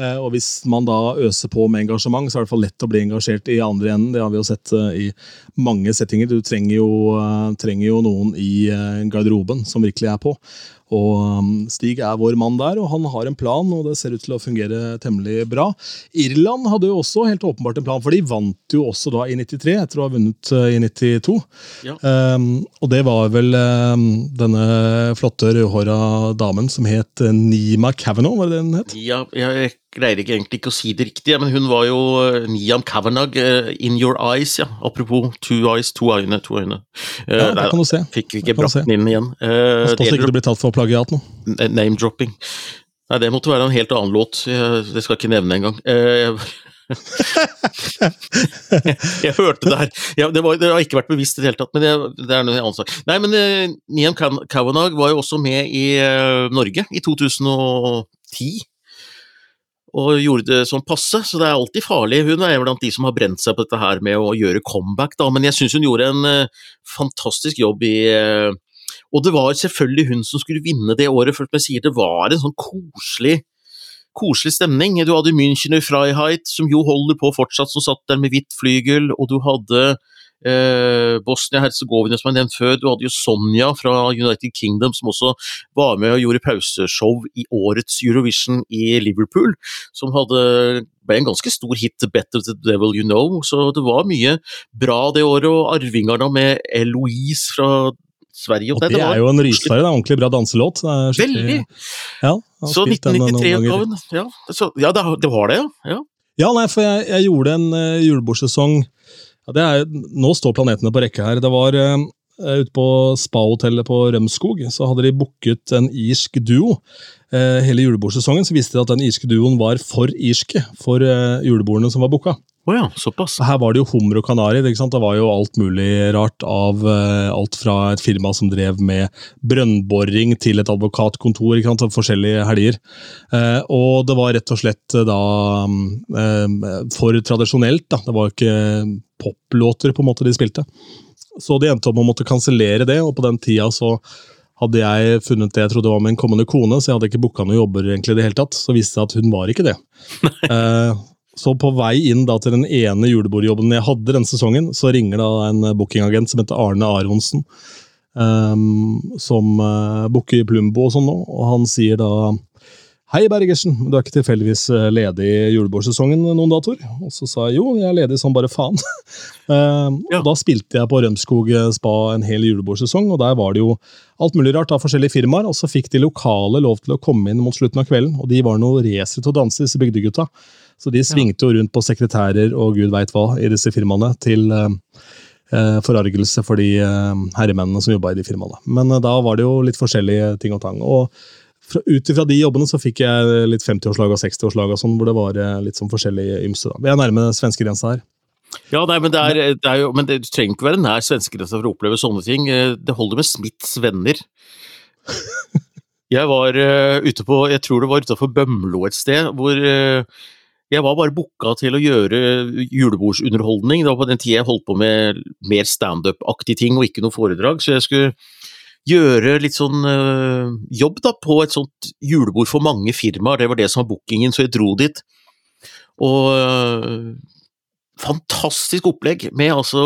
Og hvis man da øser på med engasjement, så er det i hvert fall lett å bli engasjert i andre enden. Det har vi jo sett i mange settinger. Du trenger jo, trenger jo noen i garderoben som virkelig er på. Og um, Stig er vår mann der, og han har en plan, og det ser ut til å fungere temmelig bra. Irland hadde jo også helt åpenbart en plan, for de vant jo også da i 93, etter å ha vunnet uh, i 92. Ja. Um, og det var vel um, denne flotte rødhåra damen som het uh, Nima Kavanagh, var det det den het? Ja, jeg greier ikke egentlig ikke å si det riktige, men hun var jo uh, Niam Kavanagh, uh, in your eyes, ja. Apropos two eyes, to øyne, to øyne. Uh, ja, det kan du se. Fikk vi ikke brakt den inn igjen. Uh, Pass ikke du blir tatt for plagiat nå. Name-dropping. Nei, det måtte være en helt annen låt. Jeg, det skal jeg ikke nevne engang. Jeg, jeg, hørte det her. Ja, det, var, det, har ikke vært bevisst i det hele tatt, men det, det er noe annen sak. Nei, men Niam Kavanagh var jo også med i Norge i 2010 og gjorde det sånn passe, så det er alltid farlig. Hun er blant de som har brent seg på dette her med å gjøre comeback, da, men jeg syns hun gjorde en uh, fantastisk jobb i uh, Og det var selvfølgelig hun som skulle vinne det året, for jeg sier det var en sånn koselig koselig stemning. Du hadde Münchener Freiheit, som jo holder på fortsatt, som satt der med hvitt flygel, og du hadde eh, Bosnia-Hercegovina, som jeg nevnt før. Du hadde jo Sonja fra United Kingdom, som også var med og gjorde pauseshow i årets Eurovision i Liverpool. Som hadde ble en ganske stor hit, 'Better the Devil You Know'. Så det var mye bra det året. Og arvingerne med Eloise fra Sverige. Og det, det, er jo en rysere, ordentlig bra danselåt. Veldig! Ja, så 1993-utgaven. Ja, ja, det var det, ja. ja. Ja, nei, for jeg, jeg gjorde en uh, julebordsesong ja, er, Nå står planetene på rekke her. Det var uh, ute på spahotellet på Rømskog. Så hadde de booket en irsk duo. Uh, hele julebordsesongen så viste de at den irske duoen var for irske for uh, julebordene som var booka. Oh ja, såpass. Her var det jo hummer og kanari. Det, var jo alt mulig rart. av uh, Alt fra et firma som drev med brønnboring, til et advokatkontor. ikke sant, Forskjellige helger. Uh, og det var rett og slett uh, da for tradisjonelt. da, Det var ikke poplåter på en måte de spilte. Så de endte opp med å måtte kansellere det, og på den tida så hadde jeg funnet det jeg trodde var min kommende kone, så jeg hadde ikke booka noen jobber egentlig i det hele tatt. Så viste det at hun var ikke det. Så på vei inn da til den ene julebordjobben jeg hadde den sesongen, så ringer da en bookingagent som heter Arne Aronsen, um, som uh, booker Plumbo og sånn nå, og han sier da Hei, Bergersen, du er ikke tilfeldigvis eh, ledig i julebordsesongen noen datoer? Og så sa jeg jo, jeg er ledig som bare faen. um, ja. og Da spilte jeg på Rømskog spa en hel julebordsesong, og der var det jo alt mulig rart av forskjellige firmaer. Og så fikk de lokale lov til å komme inn mot slutten av kvelden, og de var noe racere til å danse, disse bygdegutta. Så de svingte jo rundt på sekretærer og gud veit hva i disse firmaene, til eh, eh, forargelse for de eh, herremennene som jobba i de firmaene. Men eh, da var det jo litt forskjellige ting og tang. og ut ifra de jobbene så fikk jeg litt 50-årslag og 60-årslag, og sånn, hvor det var eh, litt sånn forskjellige ymse. da. Vi er nærme svenskegrensa her. Ja, nei, men, det er, det er jo, men det, du trenger ikke være nær svenskegrensa for å oppleve sånne ting. Eh, det holder med Smiths venner. Jeg var uh, ute på, jeg tror det var utafor Bømlo et sted, hvor uh, jeg var bare booka til å gjøre julebordsunderholdning. Det var på den tida jeg holdt på med mer standup-aktige ting og ikke noe foredrag. Så jeg skulle gjøre litt sånn øh, jobb da, på et sånt julebord for mange firmaer. Det var det som var bookingen, så jeg dro dit. Og øh, fantastisk opplegg med altså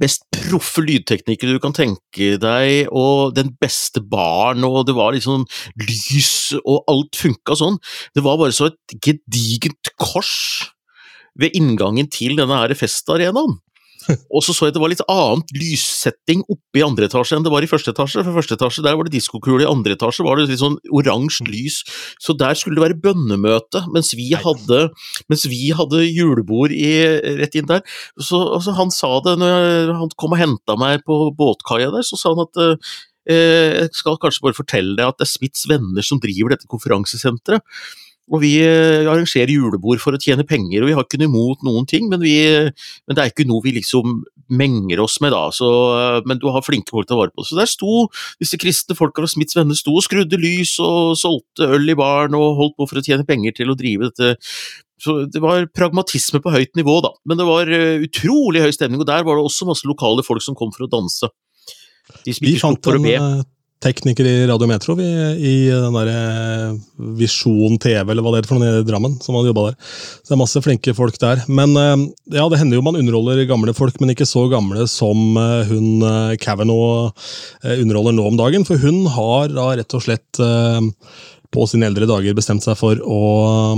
best proffe lydteknikere du kan tenke deg, og den beste baren, og det var liksom lys, og alt funka sånn. Det var bare så et gedigent kors ved inngangen til denne her festarenaen. Og så så jeg at det var litt annet lyssetting oppe i andre etasje enn det var i første etasje. For første etasje der var det diskokule, i andre etasje var det litt sånn oransje lys. Så der skulle det være bønnemøte, mens vi hadde, mens vi hadde julebord i, rett inn der. Så altså, Han sa det når han kom og henta meg på båtkaia der, så sa han at uh, jeg skal kanskje bare fortelle deg at det er Smiths venner som driver dette konferansesenteret. Og vi eh, arrangerer julebord for å tjene penger, og vi har ikke noe imot noen ting, men, vi, men det er ikke noe vi liksom menger oss med da. Så, eh, men du har flinke folk til å vare på. Så der sto disse kristne folka og Smiths venner sto og skrudde lys og solgte øl i baren og holdt på for å tjene penger til å drive dette så det var pragmatisme på høyt nivå, da. Men det var uh, utrolig høy stemning, og der var det også masse lokale folk som kom for å danse. De vi fant en tekniker i Radio Metro vi, i den der eh, Visjon TV, eller hva det heter for noe i Drammen, som hadde der. Så det er masse flinke folk der. Men eh, ja, det hender jo man underholder gamle folk, men ikke så gamle som eh, hun Kavanaugh underholder nå om dagen. For hun har da rett og slett på sine eldre dager bestemt seg for å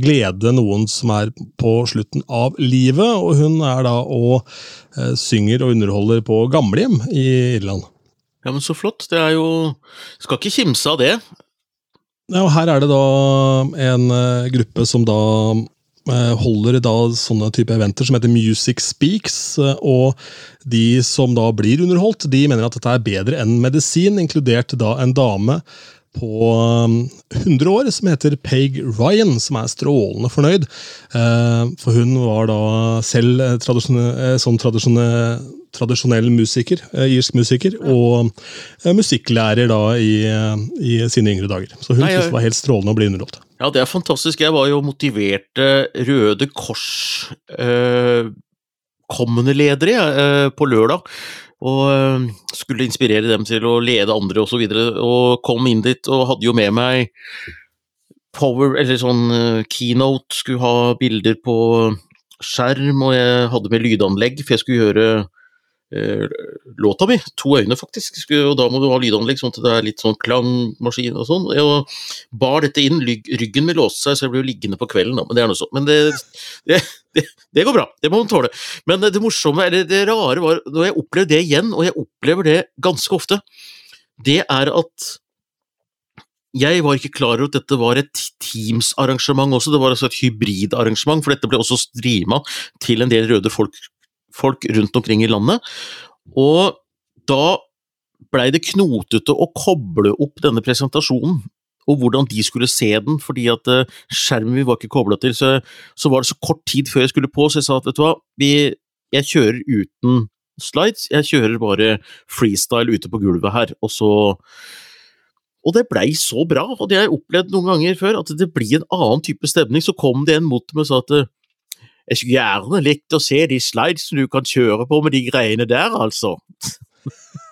glede noen som er på slutten av livet, og hun er da og synger og underholder på gamlehjem i Irland. Ja, men så flott. Det er jo Skal ikke kimse av det. Ja, og Her er det da en uh, gruppe som da uh, holder da sånne type eventer som heter Music Speaks. Uh, og de som da blir underholdt, de mener at dette er bedre enn medisin, inkludert da en dame på 100 år som heter Peg Ryan, som er strålende fornøyd. For hun var da selv tradisjonell, sånn tradisjonell tradisjonell musiker, eh, irsk musiker, og eh, musikklærer da i, eh, i sine yngre dager. Så hun syntes det var helt strålende å bli underholdt. Ja, det er fantastisk. Jeg var jo motiverte Røde Kors eh, kommende ledere eh, på lørdag. Og skulle inspirere dem til å lede andre osv. Og, så og kom inn dit og hadde jo med meg power, eller sånn keynote, skulle ha bilder på skjerm, og jeg hadde med lydanlegg, for jeg skulle gjøre låta mi. To øyne, faktisk. Og da må du ha lydanlegg sånn at det er litt sånn klangmaskin og sånn. Jeg bar dette inn, ryggen min låste seg, så jeg ble jo liggende på kvelden, da. Men det er noe sånt. Men det, det, det, det, går bra, det må man tåle. Men det morsomme, eller det rare, var når jeg opplevde det igjen, og jeg opplever det ganske ofte, det er at jeg var ikke klar over at dette var et Teams-arrangement også, det var altså et hybridarrangement, for dette ble også streama til en del røde folk folk rundt omkring i landet. Og da blei det knotete å koble opp denne presentasjonen, og hvordan de skulle se den, fordi at uh, skjermen vi var ikke kobla til, så, så, var det så kort tid før jeg skulle på, så jeg sa at vet du hva, vi, jeg kjører uten slides, jeg kjører bare freestyle ute på gulvet her, og så og det blei så bra, og det har jeg opplevd noen ganger før, at det blir en annen type stemning. Så kom det en mot meg og sa at jeg skulle gjerne likt å se de slidesene du kan kjøre på med de greiene der, altså.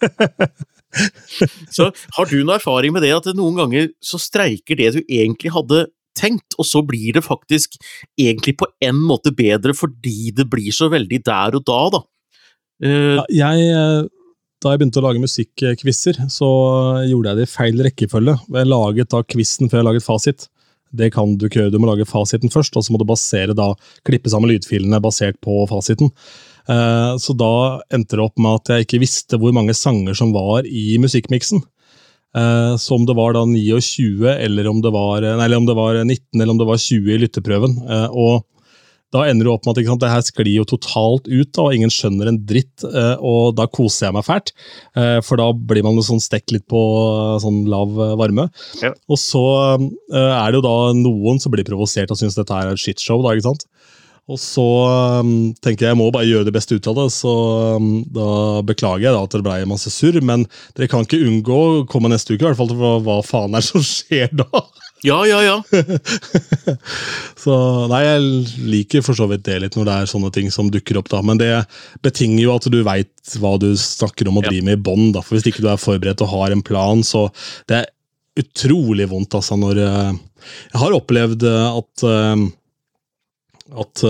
så har du noen erfaring med det at noen ganger så streiker det du egentlig hadde tenkt, og så blir det faktisk egentlig på en måte bedre fordi det blir så veldig der og da, da. Uh, ja, jeg, eh, da jeg begynte å lage musikkquizer, så gjorde jeg det i feil rekkefølge. Jeg laget da quizen før jeg laget fasit. Det kan du ikke gjøre. Du må lage fasiten først, og så må du basere da, klippe sammen lydfilene basert på fasiten. Uh, så da endte det opp med at jeg ikke visste hvor mange sanger som var i musikkmiksen. Uh, så om det var da 29, eller om det var, nei, eller om det var 19 eller om det var 20 i lytteprøven. Og da ender du opp med at sant, det her sklir jo totalt ut, da, og ingen skjønner en dritt. Eh, og da koser jeg meg fælt, eh, for da blir man sånn stekt litt på eh, sånn lav varme. Ja. Og så er det jo da noen som blir provosert og syns dette er et shitshow. da, ikke sant? Og så tenker jeg jeg må bare gjøre det beste ut av det, så da beklager jeg da at det ble masse surr. Men dere kan ikke unngå å komme neste uke, i hvert fall hva, hva faen er det som skjer da? Ja, ja, ja. så nei, jeg liker for så vidt det litt når det er sånne ting som dukker opp, da. Men det betinger jo at du veit hva du snakker om og driver med i bånn. For hvis ikke du er forberedt og har en plan, så det er utrolig vondt, altså, når uh, Jeg har opplevd eh, at uh, at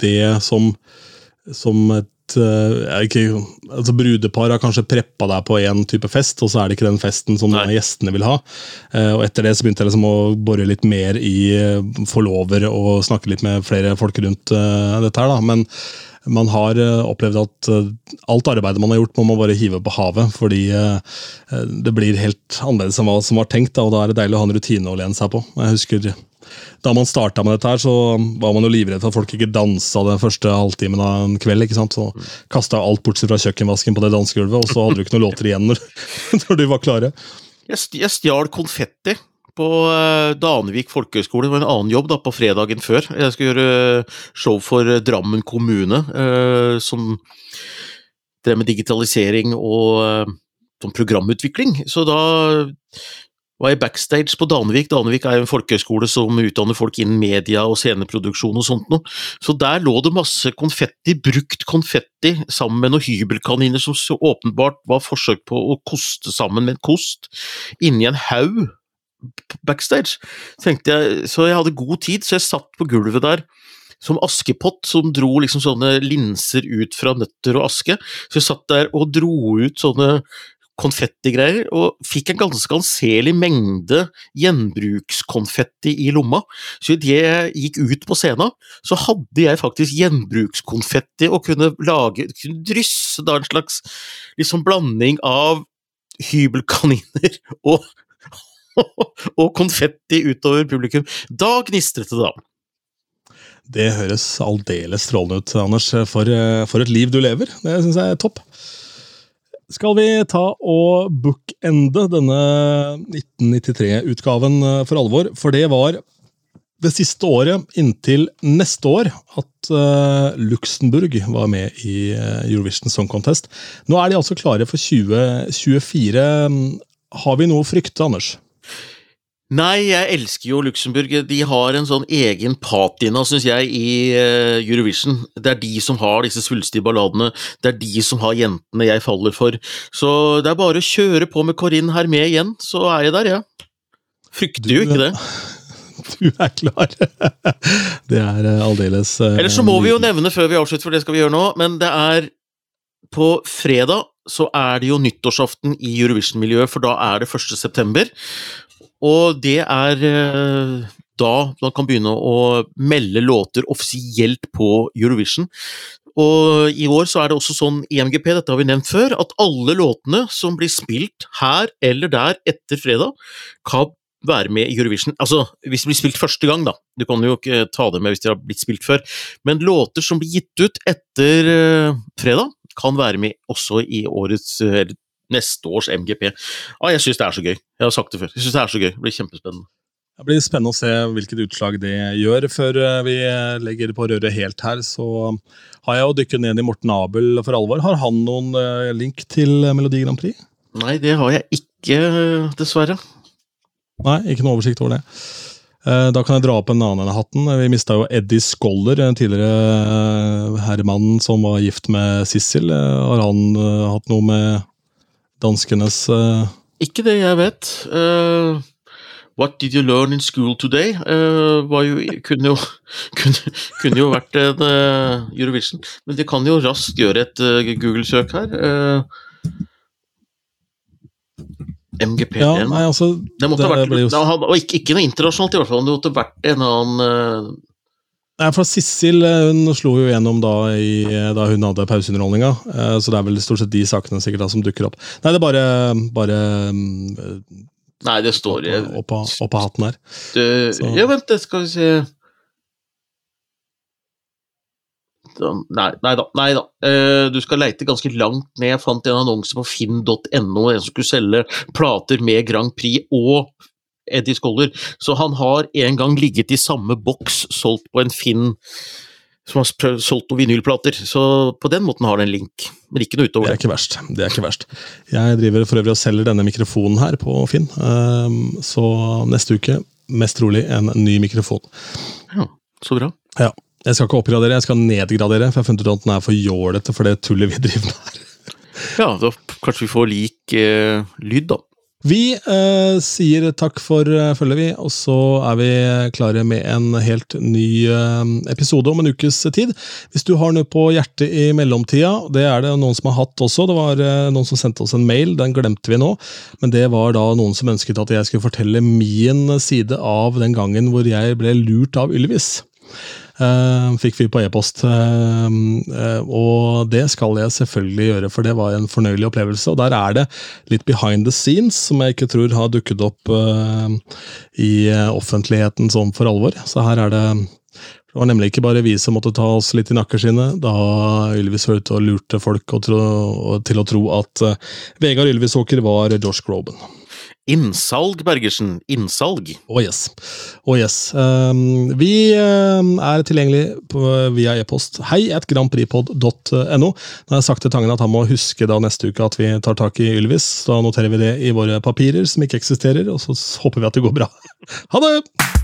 det som, som uh, ikke, altså Brudepar har kanskje preppa deg på én type fest, og så er det ikke den festen som Nei. gjestene vil ha. Uh, og Etter det så begynte jeg liksom å bore litt mer i uh, forlover og snakke litt med flere folk rundt dette. her da, Men man har opplevd at alt arbeidet man har gjort, må man bare hive på havet. Fordi det blir helt annerledes enn hva som var tenkt, da, og da er det deilig å ha en rutine å lene seg på. Jeg husker da man starta med dette, her, så var man jo livredd for at folk ikke dansa den første halvtimen av en kveld. ikke sant? Så Kasta alt bortsett fra kjøkkenvasken på det dansegulvet, og så hadde du ikke noen låter igjen når, når de var klare. Jeg stjal konfetti på Danvik Danevik folkehøgskole. Det var en annen jobb da, på fredagen før. Jeg skulle gjøre eh, show for eh, Drammen kommune, som drev med digitalisering og som programutvikling. Så da var jeg backstage på Danevik. Danevik er jo en folkehøyskole som utdanner folk innen media og sceneproduksjon og sånt noe. Så der lå det masse konfetti, brukt konfetti, sammen med noen hybelkaniner som så åpenbart var forsøk på å koste sammen med en kost, inni en haug backstage. Tenkte jeg, så jeg hadde god tid, så jeg satt på gulvet der som Askepott, som dro liksom sånne linser ut fra nøtter og aske. Så jeg satt der og dro ut sånne konfettigreier, og fikk en ganske anselig mengde gjenbrukskonfetti i lomma. Så idet jeg gikk ut på scenen, så hadde jeg faktisk gjenbrukskonfetti og kunne lage, kunne drysse da en slags liksom blanding av hybelkaniner og, og konfetti utover publikum. Da gnistret det, da. Det høres aldeles strålende ut, Anders. For, for et liv du lever. Det syns jeg er topp skal vi ta og bookende denne 1993-utgaven eh, for alvor. For det var det siste året, inntil neste år, at uh, Luxembourg var med i uh, Eurovision Song Contest. Nå er de altså klare for 2024. Har vi noe å frykte, Anders? Nei, jeg elsker jo Luxembourg. De har en sånn egen patina, syns jeg, i uh, Eurovision. Det er de som har disse svulstige balladene. Det er de som har jentene jeg faller for. Så det er bare å kjøre på med Corinne Hermé igjen, så er jeg der, jeg. Ja. Frykter jo ikke det. Du er klar. det er uh, aldeles Eller Ellers så må vi jo nevne før vi avslutter, for det skal vi gjøre nå, men det er på fredag så er det jo nyttårsaften i Eurovision-miljøet, for da er det 1. september. Og det er eh, da man kan begynne å melde låter offisielt på Eurovision. Og i år så er det også sånn i MGP, dette har vi nevnt før, at alle låtene som blir spilt her eller der etter fredag, kan være med i Eurovision. Altså, hvis det blir spilt første gang, da. Du kan jo ikke ta det med hvis de har blitt spilt før. Men låter som blir gitt ut etter uh, fredag, kan være med også i årets, eller neste års MGP. Ah, jeg syns det er så gøy. Jeg har sagt det før. Jeg synes Det er så gøy. Det blir kjempespennende. Det blir spennende å se hvilket utslag det gjør. Før eh, vi legger på røret helt her, så har jeg jo dykket ned i Morten Abel for alvor. Har han noen eh, link til Melodi Grand Prix? Nei, det har jeg ikke, dessverre. Nei, ikke noe oversikt over det. Eh, da kan jeg dra opp en annen enn hatten. Vi mista jo Eddie Scholler, en tidligere herremannen som var gift med Sissel. Har han hatt noe med danskenes uh... Ikke det jeg vet. Uh, What did you learn in school today? Uh, jo, kunne, jo, kunne, kunne, jo, vært en Eurovision, men de kan jo raskt gjøre et Google-søk her. MGP1. Ja, nei, altså, det måtte det vært, jo... Og ikke, ikke, noe internasjonalt, i hvert fall. Det måtte vært en annen Nei, for Sissel eh, hun slo jo gjennom da, i, da hun hadde pauseunderholdninga. Eh, så det er vel stort sett de sakene sikkert da, som dukker opp. Nei, det er bare, bare Nei, det står Opp av hatten her. Det, ja, vent, det skal vi se Nei, nei da. Nei da. Uh, du skal leite ganske langt ned. Jeg fant en annonse på finn.no, en som skulle selge plater med Grand Prix og Eddie Scholler. Så han har en gang ligget i samme boks, solgt på en Finn som har solgt noen vinylplater. Så på den måten har det en link, men ikke noe utover det. Er ikke verst. Det er ikke verst. Jeg driver for øvrig og selger denne mikrofonen her på Finn, ehm, så neste uke mest trolig en ny mikrofon. Ja, så bra. Ja. Jeg skal ikke oppgradere, jeg skal nedgradere, for jeg har funnet ut at den er for jålete for det tullet vi driver med her. Ja, da kanskje vi får lik eh, lyd, da. Vi eh, sier takk for uh, følget, vi, og så er vi klare med en helt ny eh, episode om en ukes tid. Hvis du har noe på hjertet i mellomtida, det er det noen som har hatt også. Det var uh, noen som sendte oss en mail, den glemte vi nå. Men det var da noen som ønsket at jeg skulle fortelle min side av den gangen hvor jeg ble lurt av Ylvis. Uh, fikk vi på e-post. Uh, uh, og det skal jeg selvfølgelig gjøre, for det var en fornøyelig opplevelse. Og der er det litt behind the scenes som jeg ikke tror har dukket opp i offentligheten sånn for alvor. Så her er det det var nemlig ikke bare vi som måtte ta oss litt i nakkeskinnet da Ylvis var og lurte folk til å tro at Vegard Ylvisåker var Josh Groban. Innsalg, Bergersen. Innsalg. Oh yes. Oh yes. Um, vi um, er tilgjengelig via e-post. Hei at grandpripod.no. Da har jeg sagt til Tangen at han må huske da neste uke at vi tar tak i Ylvis. Da noterer vi det i våre papirer som ikke eksisterer, og så håper vi at det går bra. Ha det!